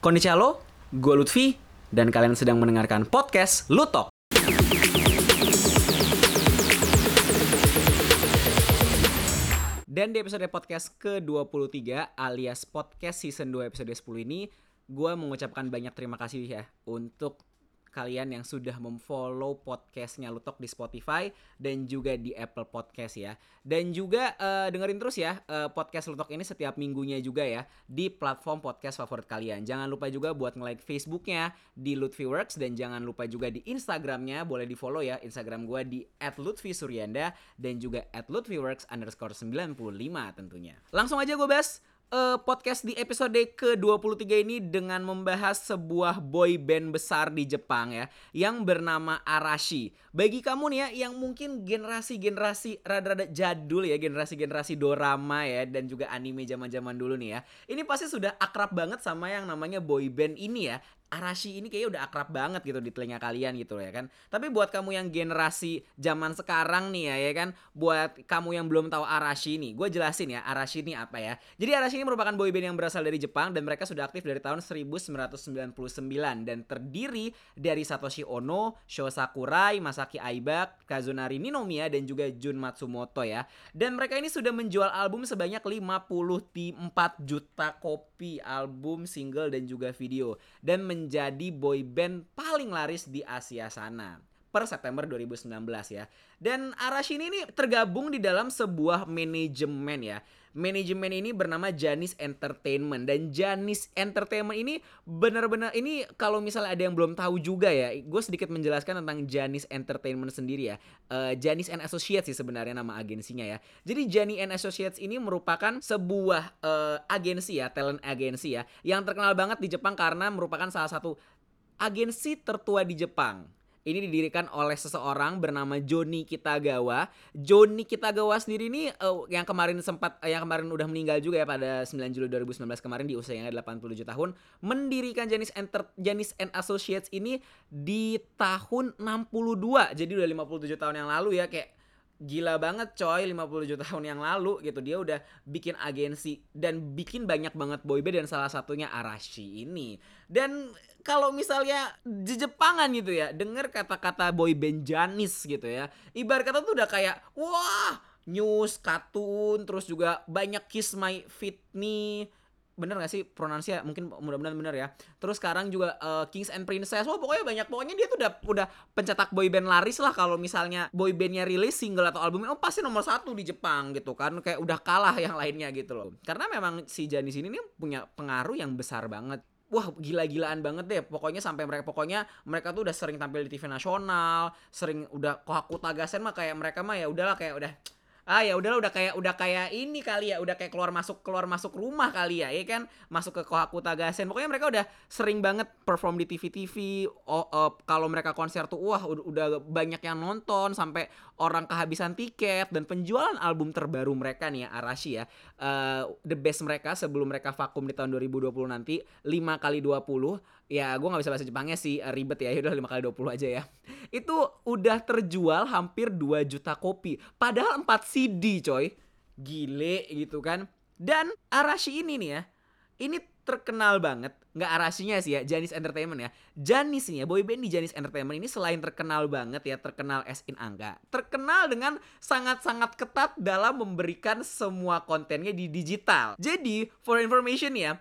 Konnichiwa, gue Lutfi, dan kalian sedang mendengarkan podcast Lutok. Dan di episode podcast ke-23 alias podcast season 2 episode 10 ini, gue mengucapkan banyak terima kasih ya untuk kalian yang sudah memfollow podcastnya Lutok di Spotify dan juga di Apple Podcast ya. Dan juga eh, dengerin terus ya eh, podcast Lutok ini setiap minggunya juga ya di platform podcast favorit kalian. Jangan lupa juga buat nge-like Facebooknya di Lutfiworks dan jangan lupa juga di Instagramnya boleh di follow ya Instagram gue di @lutfisuryanda dan juga @lutfiworks underscore 95 tentunya. Langsung aja gue bahas eh, podcast di episode ke-23 ini dengan membahas sebuah boy band besar di Jepang ya yang bernama Arashi. Bagi kamu nih ya yang mungkin generasi-generasi rada-rada jadul ya, generasi-generasi dorama ya dan juga anime zaman-zaman dulu nih ya. Ini pasti sudah akrab banget sama yang namanya boy band ini ya. Arashi ini kayaknya udah akrab banget gitu di telinga kalian gitu loh ya kan. Tapi buat kamu yang generasi zaman sekarang nih ya ya kan, buat kamu yang belum tahu Arashi ini, gue jelasin ya Arashi ini apa ya. Jadi Arashi ini merupakan boyband yang berasal dari Jepang dan mereka sudah aktif dari tahun 1999 dan terdiri dari Satoshi Ono, Sho Sakurai, Masaki Aiba, Kazunari Ninomiya dan juga Jun Matsumoto ya. Dan mereka ini sudah menjual album sebanyak 54 juta kopi album, single dan juga video dan menjadi boy band paling laris di Asia sana per September 2019 ya. Dan Arashi ini tergabung di dalam sebuah manajemen ya. Manajemen ini bernama Janis Entertainment dan Janis Entertainment ini benar-benar ini kalau misalnya ada yang belum tahu juga ya, gue sedikit menjelaskan tentang Janis Entertainment sendiri ya. Eh, Janis and Associates sih sebenarnya nama agensinya ya. Jadi Jani and Associates ini merupakan sebuah eh, agensi ya, talent agensi ya, yang terkenal banget di Jepang karena merupakan salah satu agensi tertua di Jepang. Ini didirikan oleh seseorang bernama Joni Kitagawa. Joni Kitagawa sendiri ini eh, yang kemarin sempat eh, yang kemarin udah meninggal juga ya pada 9 Juli 2019 kemarin di usianya 87 tahun, mendirikan Janis Enter Janis and Associates ini di tahun 62. Jadi udah 57 tahun yang lalu ya kayak gila banget coy 57 tahun yang lalu gitu. Dia udah bikin agensi dan bikin banyak banget boyband dan salah satunya Arashi ini. Dan kalau misalnya di Jepangan gitu ya denger kata-kata boyband Janis gitu ya ibarat kata tuh udah kayak wah news kartun terus juga banyak kiss my fit me bener gak sih pronansia mungkin mudah-mudahan bener ya. Terus sekarang juga eh, Kings and Princess. Wah pokoknya banyak. Pokoknya dia tuh udah udah pencetak boyband laris lah kalau misalnya boybandnya rilis single atau albumnya oh pasti nomor satu di Jepang gitu kan. Kayak udah kalah yang lainnya gitu loh. Karena memang si Janis ini nih punya pengaruh yang besar banget. Wah gila-gilaan banget deh. Pokoknya sampai mereka Pokoknya mereka tuh udah sering tampil di TV nasional Sering udah Kohaku Tagasen mah kayak mereka mah ya udahlah kayak udah ah ya udahlah udah kayak udah kayak ini kali ya udah kayak keluar masuk keluar masuk rumah kali ya ya kan? Masuk ke Kohaku Tagasen. Pokoknya mereka udah sering banget perform di TV TV oh, eh, kalau mereka konser tuh wah udah, banyak yang nonton sampai orang kehabisan tiket dan penjualan album terbaru mereka nih ya Arashi ya. Eh, the best mereka sebelum mereka vakum di tahun 2020 nanti 5 kali 20 ya gue nggak bisa bahasa Jepangnya sih eh, ribet ya udah 5 kali 20 aja ya. Itu udah terjual hampir 2 juta kopi padahal 4 CD coy. Gile gitu kan. Dan Arashi ini nih ya ini terkenal banget. Nggak Arashinya sih ya Janis Entertainment ya. Janis nih ya boyband di Janis Entertainment ini selain terkenal banget ya terkenal as in angga terkenal dengan sangat-sangat ketat dalam memberikan semua kontennya di digital. Jadi for information ya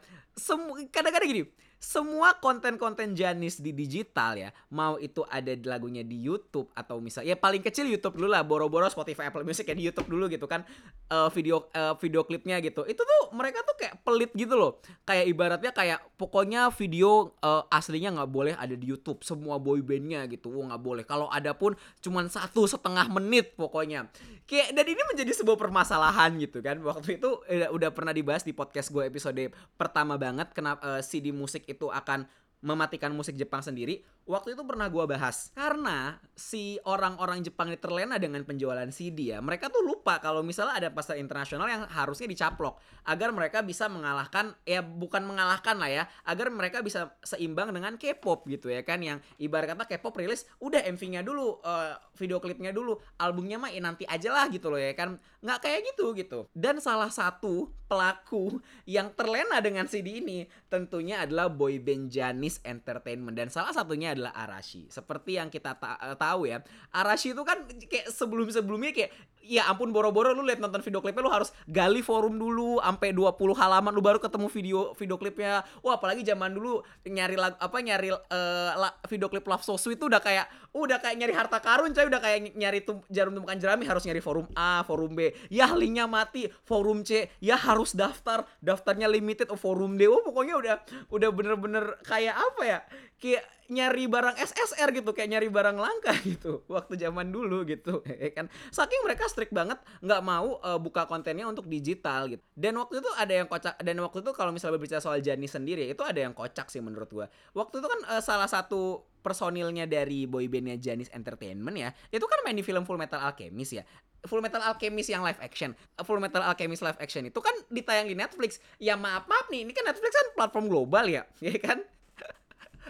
kadang-kadang gini semua konten-konten Janis di digital ya, mau itu ada lagunya di YouTube atau misal ya paling kecil YouTube dulu lah, boro-boro Spotify, Apple Music ya di YouTube dulu gitu kan eh, video eh, video klipnya gitu. Itu tuh mereka tuh kayak pelit gitu loh. Kayak ibaratnya kayak pokoknya video eh, aslinya nggak boleh ada di YouTube, semua boybandnya gitu, oh nggak boleh. Kalau ada pun cuman satu setengah menit pokoknya. Kayak dan ini menjadi sebuah permasalahan gitu kan. Waktu itu eh, udah pernah dibahas di podcast gue episode pertama banget kenapa CD musik itu akan mematikan musik Jepang sendiri waktu itu pernah gua bahas. Karena si orang-orang Jepang ini terlena dengan penjualan CD ya mereka tuh lupa kalau misalnya ada pasar internasional yang harusnya dicaplok agar mereka bisa mengalahkan ya bukan mengalahkan lah ya agar mereka bisa seimbang dengan K-pop gitu ya kan yang ibarat kata K-pop rilis udah MV-nya dulu uh, video klipnya dulu albumnya mah ya nanti aja lah gitu loh ya kan. Nggak kayak gitu gitu. Dan salah satu pelaku yang terlena dengan CD ini tentunya adalah boyband Janis Entertainment dan salah satunya adalah Arashi. Seperti yang kita ta tahu ya, Arashi itu kan kayak sebelum-sebelumnya kayak ya ampun boro-boro lu lihat nonton video klipnya lu harus gali forum dulu sampai 20 halaman lu baru ketemu video video klipnya. Wah, apalagi zaman dulu nyari lag, apa nyari uh, video klip Love So Sweet itu udah kayak udah kayak nyari harta karun coy, udah kayak nyari tum, jarum tumpukan jerami harus nyari forum A, forum B. Ya linknya mati, forum C, ya harus daftar, daftarnya limited oh, forum D. Oh, pokoknya udah udah bener-bener kayak apa ya? Kayak nyari barang SSR gitu kayak nyari barang langka gitu waktu zaman dulu gitu ya kan? Saking mereka strict banget nggak mau uh, buka kontennya untuk digital gitu. Dan waktu itu ada yang kocak dan waktu itu kalau misalnya berbicara soal Jani sendiri itu ada yang kocak sih menurut gua. Waktu itu kan uh, salah satu personilnya dari boybandnya Janis Entertainment ya itu kan main di film Full Metal Alchemist ya. Full Metal Alchemist yang live action. Full Metal Alchemist live action itu kan ditayang di Netflix. Ya maaf maaf nih ini kan Netflix kan platform global ya ya kan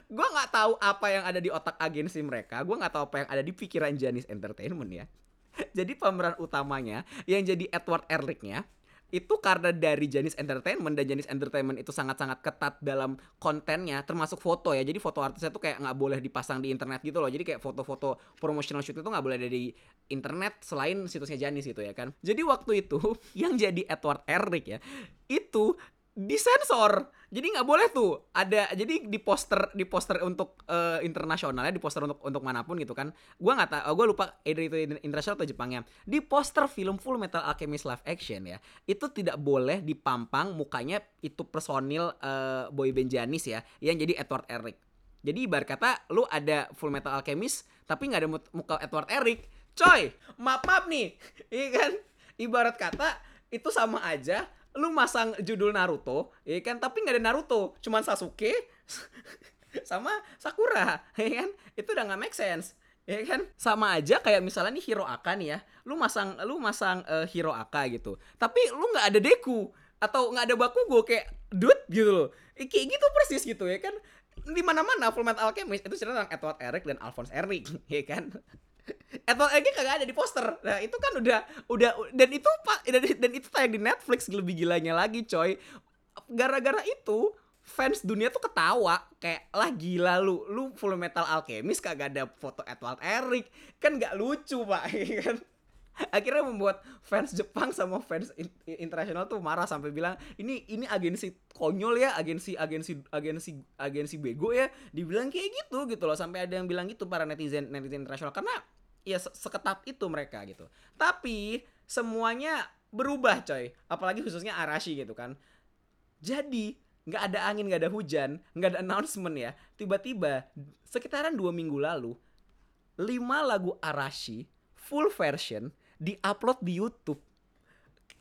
gue nggak tahu apa yang ada di otak agensi mereka gue nggak tahu apa yang ada di pikiran Janis Entertainment ya. Jadi pemeran utamanya yang jadi Edward Erlichnya itu karena dari Janis Entertainment dan Janis Entertainment itu sangat-sangat ketat dalam kontennya termasuk foto ya. Jadi foto artisnya tuh kayak nggak boleh dipasang di internet gitu loh. Jadi kayak foto-foto promotional shoot itu nggak boleh ada di internet selain situsnya Janis gitu ya kan. Jadi waktu itu yang jadi Edward Erlich ya itu disensor jadi nggak boleh tuh. Ada jadi di poster di poster untuk uh, internasionalnya di poster untuk untuk mana pun gitu kan. Gue nggak tahu gue lupa either itu internasional atau Jepangnya. Di poster film Full Metal Alchemist live action ya itu tidak boleh dipampang mukanya itu personil uh, boyband Janis ya yang jadi Edward Eric. Jadi ibarat kata lu ada Full Metal Alchemist tapi nggak ada muka Edward Eric. Coy maaf maaf nih. Iya kan? Ibarat kata itu sama aja lu masang judul Naruto, ya kan? Tapi nggak ada Naruto, cuman Sasuke sama Sakura, ya kan? Itu udah nggak make sense ya kan? Sama aja kayak misalnya nih Hiro Aka nih ya. Lu masang lu masang uh, Hiro Aka gitu. Tapi lu nggak ada Deku atau nggak ada Bakugo kayak dude gitu loh. Eh, kayak gitu persis gitu ya kan? Di mana mana Fullmetal Alchemist itu cerita tentang Edward Eric dan Alphonse Eric ya kan Edward Egg kagak ada di poster. Nah, itu kan udah udah dan itu Pak dan, dan itu tayang di Netflix lebih gilanya lagi, coy. Gara-gara itu fans dunia tuh ketawa kayak lah gila lu lu Full Metal Alchemist kagak ada foto Edward Eric kan nggak lucu pak kan akhirnya membuat fans Jepang sama fans internasional tuh marah sampai bilang ini ini agensi konyol ya agensi agensi agensi agensi bego ya dibilang kayak gitu gitu loh sampai ada yang bilang gitu para netizen netizen internasional karena ya seketat itu mereka gitu. Tapi semuanya berubah coy. Apalagi khususnya Arashi gitu kan. Jadi nggak ada angin, nggak ada hujan, nggak ada announcement ya. Tiba-tiba sekitaran dua minggu lalu, lima lagu Arashi full version diupload di YouTube.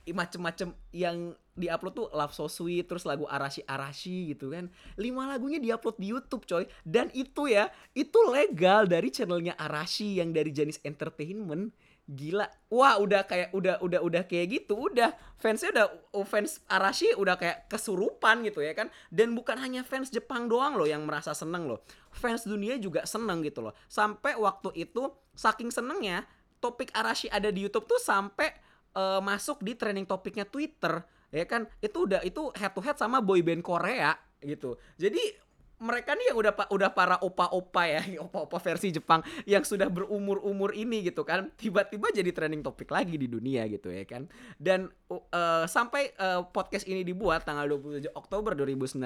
Macem-macem yang diupload tuh Love So Sweet terus lagu Arashi Arashi gitu kan. Lima lagunya diupload di YouTube coy. Dan itu ya itu legal dari channelnya Arashi yang dari Janis Entertainment. Gila. Wah udah kayak udah udah udah kayak gitu udah. Fansnya udah oh, fans Arashi udah kayak kesurupan gitu ya kan. Dan bukan hanya fans Jepang doang loh yang merasa seneng loh. Fans dunia juga seneng gitu loh. Sampai waktu itu saking senengnya topik Arashi ada di YouTube tuh sampai uh, masuk di trending topiknya Twitter ya kan? Itu udah itu head to head sama boyband Korea gitu. Jadi mereka nih yang udah udah para opa-opa ya, opa-opa versi Jepang yang sudah berumur-umur ini gitu kan, tiba-tiba jadi trending topik lagi di dunia gitu ya kan. Dan uh, sampai uh, podcast ini dibuat tanggal 27 Oktober 2019,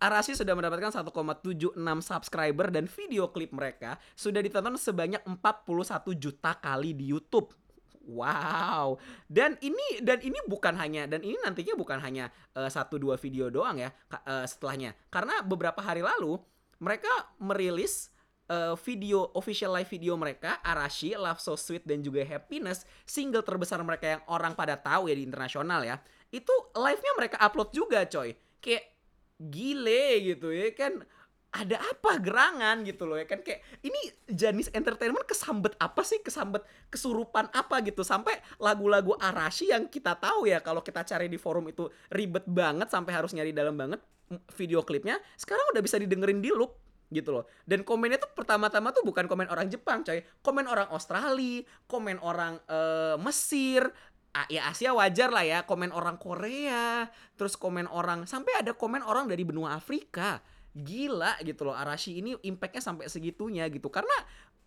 Arashi sudah mendapatkan 1,76 subscriber dan video klip mereka sudah ditonton sebanyak 41 juta kali di YouTube. Wow. Dan ini dan ini bukan hanya dan ini nantinya bukan hanya uh, satu dua video doang ya uh, setelahnya. Karena beberapa hari lalu mereka merilis uh, video official live video mereka Arashi, Love So Sweet dan juga Happiness single terbesar mereka yang orang pada tahu ya di internasional ya. Itu live-nya mereka upload juga coy. Kayak gile gitu ya kan ada apa gerangan gitu loh ya kan kayak ini Janis Entertainment kesambet apa sih kesambet kesurupan apa gitu sampai lagu-lagu Arashi yang kita tahu ya kalau kita cari di forum itu ribet banget sampai harus nyari dalam banget video klipnya sekarang udah bisa didengerin di loop gitu loh. Dan komennya tuh pertama-tama tuh bukan komen orang Jepang, coy. Komen orang Australia, komen orang uh, Mesir, ya Asia wajar lah ya, komen orang Korea, terus komen orang sampai ada komen orang dari benua Afrika. Gila gitu loh, Arashi ini impactnya sampai segitunya gitu. Karena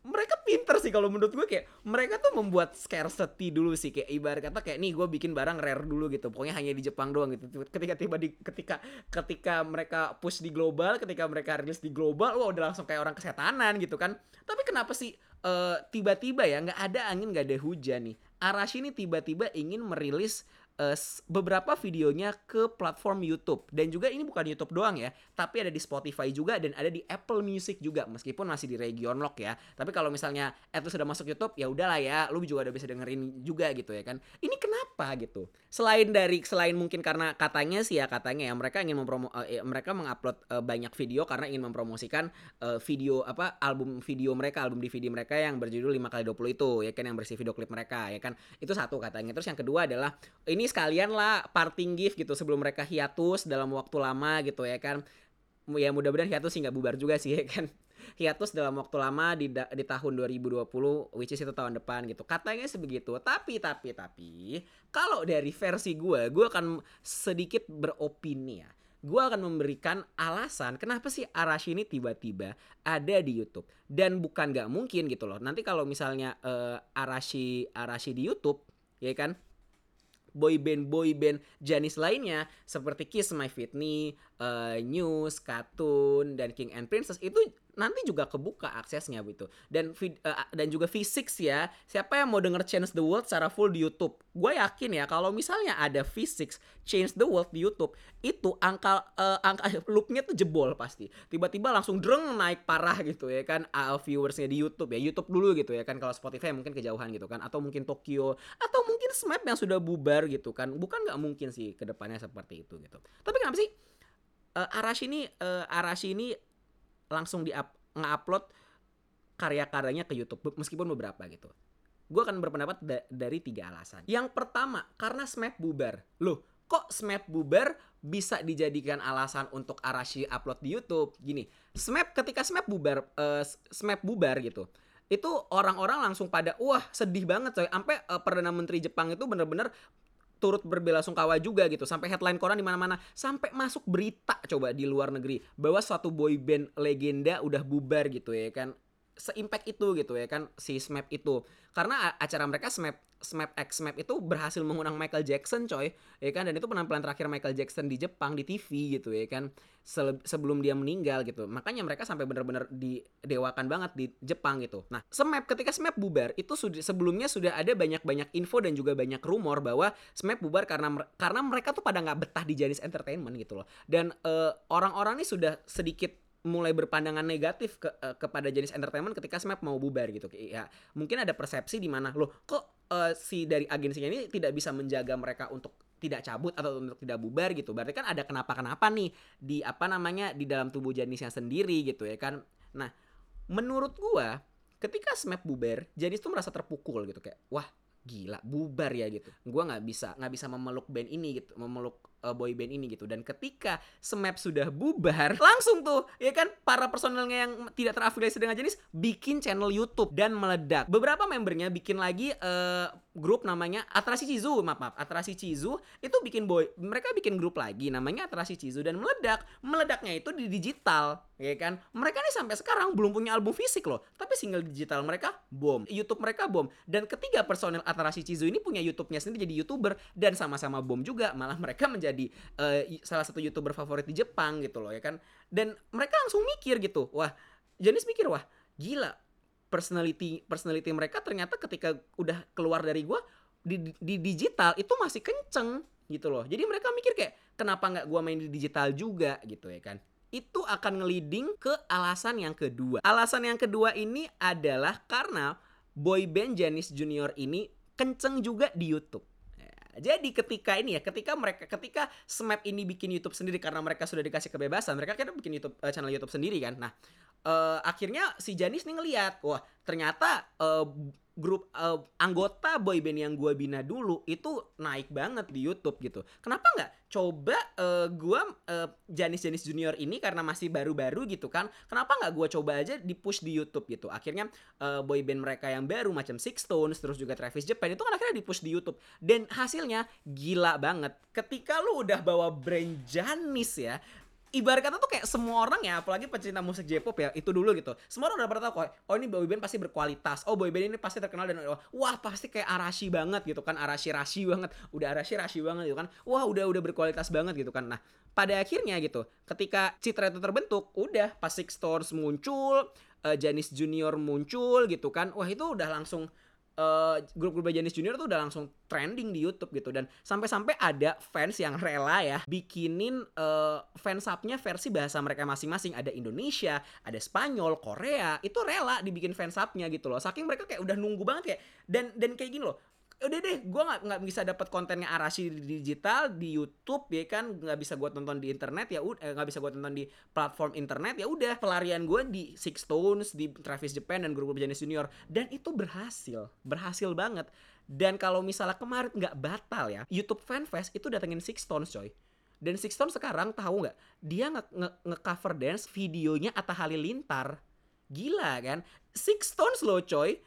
mereka pinter sih kalau menurut gue kayak mereka tuh membuat scarcity dulu sih kayak ibarat kata kayak nih gue bikin barang rare dulu gitu pokoknya hanya di Jepang doang gitu ketika tiba di ketika ketika mereka push di global ketika mereka rilis di global wah udah langsung kayak orang kesetanan gitu kan tapi kenapa sih uh, tiba-tiba ya nggak ada angin nggak ada hujan nih. Arashi ini tiba-tiba ingin merilis uh, beberapa videonya ke platform YouTube dan juga ini bukan YouTube doang ya, tapi ada di Spotify juga dan ada di Apple Music juga meskipun masih di region lock ya. Tapi kalau misalnya itu sudah masuk YouTube ya udahlah ya, lu juga udah bisa dengerin juga gitu ya kan. Ini kenapa gitu? Selain dari selain mungkin karena katanya sih ya katanya ya mereka ingin mempromo uh, mereka mengupload uh, banyak video karena ingin mempromosikan uh, video apa album video mereka, album DVD mereka yang berjudul 5 kali 20 itu ya kan yang bersih video klip mereka ya kan. Itu satu katanya. Terus yang kedua adalah ini sekalian lah parting gift gitu sebelum mereka hiatus dalam waktu lama gitu ya kan. Ya mudah-mudahan hiatus sih nggak bubar juga sih ya kan. Hiatus dalam waktu lama di di tahun 2020 which is itu tahun depan gitu. Katanya sebegitu tapi tapi tapi kalau dari versi gue gue akan sedikit beropini ya. Gue akan memberikan alasan kenapa sih Arashi ini tiba-tiba ada di YouTube. Dan bukan gak mungkin gitu loh. Nanti kalau misalnya uh, Arashi Arashi di YouTube ya kan boy band boy band Janis lainnya seperti Kiss My Fitney, uh, News, Cartoon dan King and Princess itu nanti juga kebuka aksesnya gitu. Dan uh, dan juga V6 ya. Siapa yang mau denger Change the World secara full di YouTube? Gue yakin ya kalau misalnya ada V6 Change the World di YouTube, itu angka uh, angka loopnya tuh jebol pasti. Tiba-tiba langsung dreng naik parah gitu ya kan uh, viewersnya di YouTube ya. YouTube dulu gitu ya kan kalau Spotify mungkin kejauhan gitu kan atau mungkin Tokyo atau mungkin Smap yang sudah bubar gitu kan. Bukan nggak mungkin sih ke depannya seperti itu gitu. Tapi kenapa sih uh, Arashi ini uh, Arashi ini langsung di up nge-upload karya-karyanya ke YouTube meskipun beberapa gitu. Gue akan berpendapat da dari tiga alasan. Yang pertama, karena Smap bubar. Loh, kok Smap bubar bisa dijadikan alasan untuk Arashi upload di YouTube? Gini, Smap ketika Smap bubar, uh, Smap bubar gitu itu orang-orang langsung pada wah sedih banget coy sampai uh, perdana menteri Jepang itu bener-bener turut berbela sungkawa juga gitu. Sampai headline koran di mana-mana. Sampai masuk berita coba di luar negeri. Bahwa suatu boy band legenda udah bubar gitu ya kan seimpact itu gitu ya kan si Smap itu. Karena acara mereka Smap Smap X Smap itu berhasil mengundang Michael Jackson coy ya kan? Dan itu penampilan terakhir Michael Jackson di Jepang di TV gitu ya kan? Sebelum dia meninggal gitu. Makanya mereka sampai benar-benar didewakan banget di Jepang gitu. Nah Smap ketika Smap bubar itu sudah sebelumnya sudah ada banyak-banyak info dan juga banyak rumor bahwa Smap bubar karena karena mereka tuh pada nggak betah di Janis Entertainment gitu loh. Dan uh, orang-orang ini sudah sedikit mulai berpandangan negatif ke, uh, kepada jenis entertainment ketika Smap mau bubar gitu. Ya, mungkin ada persepsi di mana loh kok uh, si dari agensinya ini tidak bisa menjaga mereka untuk tidak cabut atau untuk tidak bubar gitu. Berarti kan ada kenapa-kenapa nih di apa namanya di dalam tubuh jenisnya sendiri gitu ya kan. Nah, menurut gua ketika Smap bubar, jenis tuh merasa terpukul gitu kayak wah gila bubar ya gitu gue nggak bisa nggak bisa memeluk band ini gitu memeluk uh, boy band ini gitu. Dan ketika Smap sudah bubar langsung tuh ya kan para personelnya yang tidak terafiliasi dengan jenis bikin channel YouTube dan meledak. Beberapa membernya bikin lagi uh, grup namanya Atrasi Cizu maaf maaf Atrasi Cizu itu bikin boy mereka bikin grup lagi namanya Atrasi Cizu dan meledak. Meledaknya itu di digital ya kan? Mereka nih sampai sekarang belum punya album fisik loh. Tapi single digital mereka bom. YouTube mereka bom. Dan ketiga personel Atrasi Cizu ini punya YouTube-nya sendiri jadi youtuber dan sama-sama bom juga. Malah mereka menjadi uh, salah satu youtuber favorit di Jepang gitu loh ya kan? Dan mereka langsung mikir gitu wah Janis mikir wah gila. Personality personality mereka ternyata ketika udah keluar dari gua di, di digital itu masih kenceng gitu loh. Jadi mereka mikir kayak kenapa nggak gua main di digital juga? gitu ya kan itu akan ngeliding ke alasan yang kedua alasan yang kedua ini adalah karena boy band Janis Junior ini kenceng juga di YouTube Jadi ketika ini ya, ketika mereka ketika Smap ini bikin YouTube sendiri karena mereka sudah dikasih kebebasan, mereka kan bikin YouTube uh, channel YouTube sendiri kan. Nah, uh, akhirnya si Janis nih ngeliat, wah ternyata uh, grup uh, anggota boyband yang gue bina dulu itu naik banget di YouTube gitu. Kenapa nggak coba uh, gue uh, Janis Junior ini karena masih baru-baru gitu kan? Kenapa nggak gue coba aja di push di YouTube gitu? Akhirnya uh, boyband mereka yang baru macam Six Stones terus juga Travis Japan itu kan akhirnya di push di YouTube dan hasilnya gila banget. Ketika lu udah bawa brand Janis ya ibarat kata tuh kayak semua orang ya apalagi pecinta musik J-pop ya itu dulu gitu. Semua orang udah pernah tahu oh ini boyband pasti berkualitas. Oh boyband ini pasti terkenal dan wah pasti kayak arashi banget gitu kan arashi rashi banget. Udah arashi rashi banget gitu kan. Wah udah udah berkualitas banget gitu kan. Nah pada akhirnya gitu ketika citra itu terbentuk udah pas Six Stars muncul uh, Janis Junior muncul gitu kan. Wah itu udah langsung uh, grup-grup Janis Junior tuh udah langsung trending di YouTube gitu. Dan sampai-sampai ada fans yang rela ya bikinin uh, fans subnya versi bahasa mereka masing-masing. Ada Indonesia, ada Spanyol, Korea. Itu rela dibikin fans subnya gitu loh. Saking mereka kayak udah nunggu banget kayak dan dan kayak gini loh udah deh gue nggak nggak bisa dapat kontennya Arashi di digital di YouTube ya kan? Nggak bisa gue tonton di internet ya udah eh, nggak bisa gue tonton di platform internet ya udah. Pelarian gue di Six Stones di Travis Japan dan grup Janis Junior. Dan itu berhasil berhasil banget. Dan kalau misalnya kemarin nggak batal ya YouTube Fanfest itu datengin Six Stones coy. Dan Six Stones sekarang tahu nggak? Dia nge, nge, nge cover dance videonya Atta Halilintar. Gila kan? Six Stones loh coy.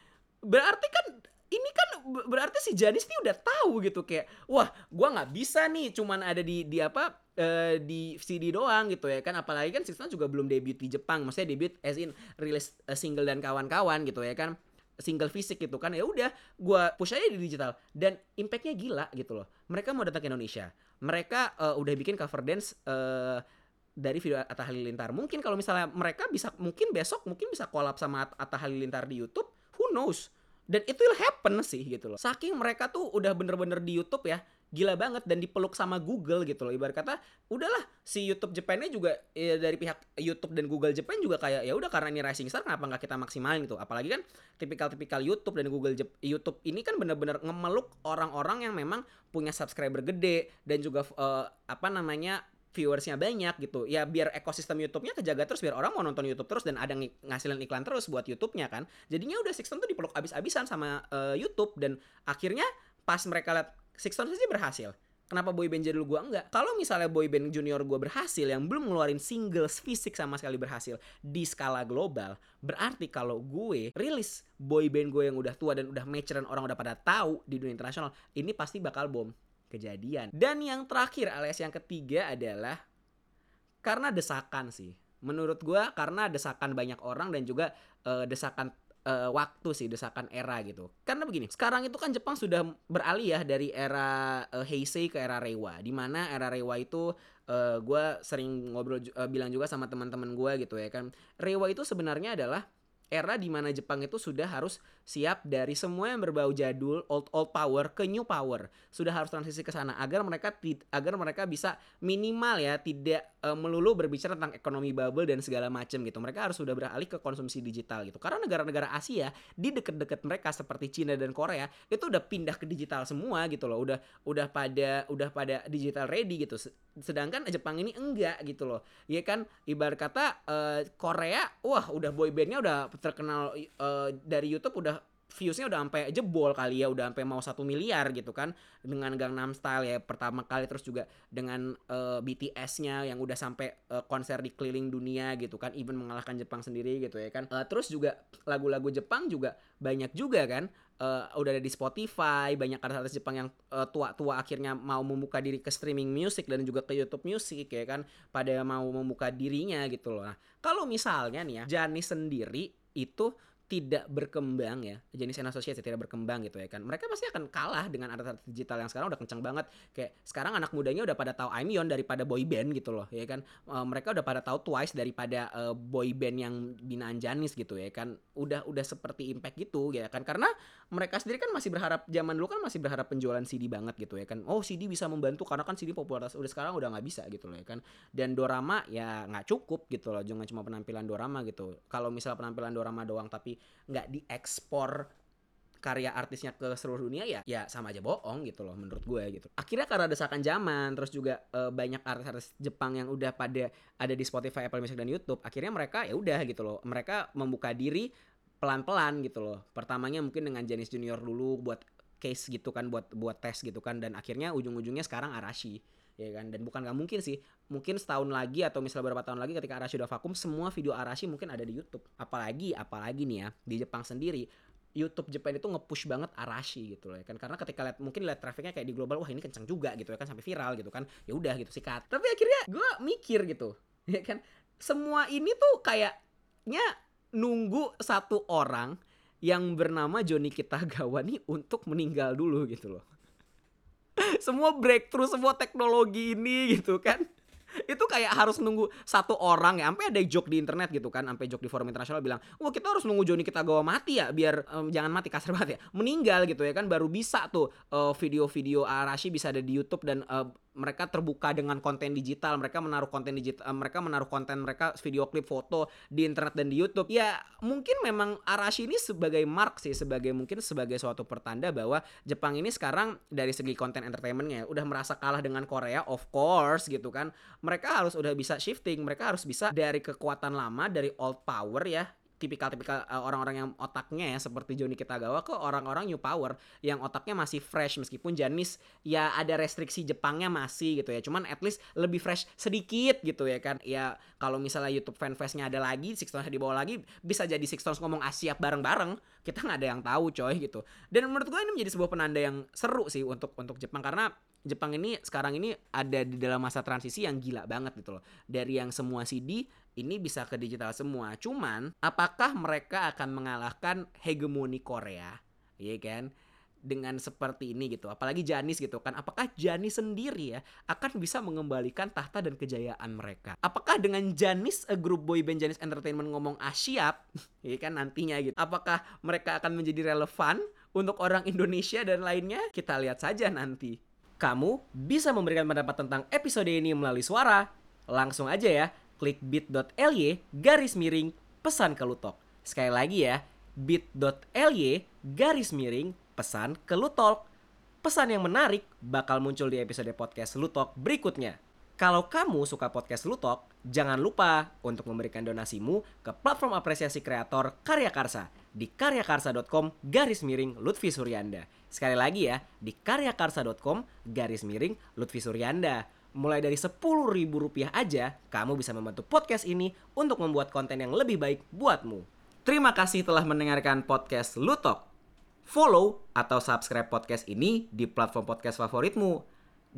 Berarti kan ini kan berarti si Janis nih udah tahu gitu kayak wah gua nggak bisa nih cuman ada di di apa uh, di CD doang gitu ya kan. Apalagi kan Sixten juga belum debut di Jepang maksudnya debut as in rilis uh, single dan kawan-kawan gitu ya kan. Single fisik gitu kan ya udah gua push aja di digital. Dan impactnya gila gitu loh. Mereka mau datang ke Indonesia. Mereka uh, udah bikin cover dance uh, dari video Atta Halilintar. Mungkin kalau misalnya mereka bisa mungkin besok mungkin bisa collab sama Atta Halilintar di YouTube who knows dan itu will happen sih gitu loh. Saking mereka tuh udah bener-bener di YouTube ya gila banget dan dipeluk sama Google gitu loh. Ibarat kata udahlah si YouTube Japannya juga ya, dari pihak YouTube dan Google Japan juga kayak ya udah karena ini rising star kenapa nggak kita maksimalin? Gitu. Apalagi kan tipikal-tipikal YouTube dan Google Jep YouTube ini kan bener-bener ngemeluk orang-orang yang memang punya subscriber gede dan juga uh, apa namanya viewersnya banyak gitu. Ya biar ekosistem YouTube-nya kejaga terus biar orang mau nonton YouTube terus dan ada ng ngasilin iklan terus buat YouTube-nya kan. Jadinya udah Sixton tuh dipeluk abis-abisan sama uh, YouTube dan akhirnya pas mereka lihat Sixton saja berhasil. Kenapa boyband jadul gue enggak? Kalau misalnya boyband junior gue berhasil yang belum ngeluarin singles fisik sama sekali berhasil di skala global, berarti kalau gue rilis boyband gue yang udah tua dan udah mature orang udah pada tahu di dunia internasional, ini pasti bakal bom kejadian. Dan yang terakhir alias yang ketiga adalah karena desakan sih. Menurut gue karena desakan banyak orang dan juga uh, desakan uh, waktu sih, desakan era gitu. Karena begini, sekarang itu kan Jepang sudah beralih ya dari era uh, Heisei ke era Reiwa. Di mana era Reiwa itu uh, gue sering ngobrol uh, bilang juga sama teman-teman gue gitu ya kan. Reiwa itu sebenarnya adalah era di mana Jepang itu sudah harus siap dari semua yang berbau jadul old old power ke new power. Sudah harus transisi ke sana agar mereka agar mereka bisa minimal ya tidak uh, melulu berbicara tentang ekonomi bubble dan segala macam gitu. Mereka harus sudah beralih ke konsumsi digital gitu. Karena negara-negara Asia di deket-deket mereka seperti Cina dan Korea itu udah pindah ke digital semua gitu loh. Udah udah pada udah pada digital ready gitu. Sedangkan Jepang ini enggak gitu loh. Ya kan? Ibarat kata uh, Korea wah udah boybandnya udah terkenal uh, dari YouTube udah viewsnya udah sampai jebol kali ya udah sampai mau satu miliar gitu kan dengan Gangnam Style ya pertama kali terus juga dengan uh, eh, BTS-nya yang udah sampai uh, konser di keliling dunia gitu kan even mengalahkan Jepang sendiri gitu ya kan. Uh, terus juga lagu-lagu Jepang juga banyak juga kan uh, udah ada di Spotify banyak artis-artis Jepang yang tua tua-tua akhirnya mau membuka diri ke streaming music dan juga ke YouTube Music ya kan pada mau membuka dirinya gitu loh. Nah kalau misalnya nih ya Jani sendiri itu tidak berkembang ya. Jenis asosiasi tidak berkembang gitu ya kan. Mereka pasti akan kalah dengan artis digital yang sekarang udah kencang banget. Kayak sekarang anak mudanya udah pada tahu Aimyon daripada boy band gitu loh ya kan. Uh, mereka udah pada tahu Twice daripada uh, boy band yang binaan Janis gitu ya kan. Udah udah seperti impact gitu ya kan. Karena mereka sendiri kan masih berharap zaman dulu kan masih berharap penjualan CD banget gitu ya kan. Oh CD bisa membantu karena kan CD popularitas udah sekarang udah nggak bisa gitu loh ya kan. Dan dorama ya nggak cukup gitu loh jangan cuma penampilan dorama gitu. Kalau misal penampilan dorama doang tapi nggak diekspor karya artisnya ke seluruh dunia ya ya sama aja bohong gitu loh menurut gue gitu. Akhirnya karena desakan zaman terus juga uh, banyak artis-artis Jepang yang udah pada ada di Spotify Apple Music dan YouTube akhirnya mereka ya udah gitu loh mereka membuka diri pelan-pelan gitu loh. Pertamanya mungkin dengan Janis Junior dulu buat case gitu kan buat buat tes gitu kan dan akhirnya ujung-ujungnya sekarang Arashi ya kan? Dan bukan nggak mungkin sih. Mungkin setahun lagi atau misalnya beberapa tahun lagi ketika Arashi udah vakum semua video Arashi mungkin ada di YouTube. Apalagi apalagi nih ya di Jepang sendiri YouTube Jepang itu nge-push banget Arashi gitu loh ya kan? Karena ketika lihat mungkin lihat trafficnya kayak di global wah ini kencang juga gitu ya kan? Sampai viral gitu kan? Ya udah gitu sikat. Tapi akhirnya gue mikir gitu ya kan? Semua ini tuh kayaknya nunggu satu orang yang bernama Joni Kitagawa nih untuk meninggal dulu gitu loh semua breakthrough semua teknologi ini gitu kan. Itu kayak harus nunggu satu orang ya sampai ada joke di internet gitu kan sampai joke di forum internasional bilang wah kita harus nunggu Joni kita gawa mati ya biar um, jangan mati kasar banget ya. Meninggal gitu ya kan baru bisa tuh uh, video-video Arashi bisa ada di YouTube dan uh, mereka terbuka dengan konten digital mereka menaruh konten digital uh, mereka menaruh konten mereka video klip foto di internet dan di YouTube. Ya mungkin memang Arashi ini sebagai mark sih sebagai mungkin sebagai suatu pertanda bahwa Jepang ini sekarang dari segi konten entertainmentnya udah merasa kalah dengan Korea of course gitu kan. Mereka harus udah bisa shifting mereka harus bisa dari kekuatan lama dari old power ya tipikal-tipikal uh, orang-orang yang otaknya ya seperti Johnny Kitagawa ke orang-orang new power yang otaknya masih fresh meskipun Janis ya ada restriksi Jepangnya masih gitu ya. Cuman at least lebih fresh sedikit gitu ya kan. Ya kalau misalnya YouTube fanfestnya ada lagi Six Stones dibawa lagi bisa jadi Six Stones ngomong Asia bareng-bareng. Kita nggak ada yang tahu coy gitu. Dan menurut gue ini menjadi sebuah penanda yang seru sih untuk untuk Jepang karena Jepang ini sekarang ini ada di dalam masa transisi yang gila banget gitu loh. Dari yang semua CD ini bisa ke digital semua. Cuman apakah mereka akan mengalahkan hegemoni Korea? Iya kan? Dengan seperti ini gitu. Apalagi Janis gitu kan. Apakah Janis sendiri ya akan bisa mengembalikan tahta dan kejayaan mereka? Apakah dengan Janis a grup boy band Janis Entertainment ngomong asyap, ya kan nantinya gitu. Apakah mereka akan menjadi relevan untuk orang Indonesia dan lainnya? Kita lihat saja nanti. Kamu bisa memberikan pendapat tentang episode ini melalui suara. Langsung aja ya, klik bit.ly garis miring pesan ke Lutok. Sekali lagi ya, bit.ly garis miring pesan ke Lutok. Pesan yang menarik bakal muncul di episode podcast Lutok berikutnya. Kalau kamu suka podcast Lutok, jangan lupa untuk memberikan donasimu ke platform apresiasi kreator Karya Karsa di karyakarsa.com garis miring Lutfi Suryanda. Sekali lagi ya, di karyakarsa.com garis miring Lutfi Suryanda. Mulai dari ribu rupiah aja, kamu bisa membantu podcast ini untuk membuat konten yang lebih baik buatmu. Terima kasih telah mendengarkan podcast Lutok. Follow atau subscribe podcast ini di platform podcast favoritmu.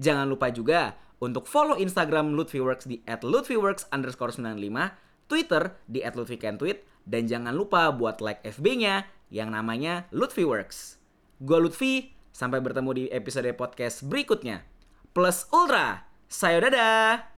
Jangan lupa juga untuk follow Instagram Lutfiworks di @lutfiworks underscore 95, Twitter di @lutfikentweet, dan jangan lupa buat like FB-nya yang namanya Lutfiworks. Gue Lutfi, sampai bertemu di episode podcast berikutnya. Plus Ultra, sayo dadah!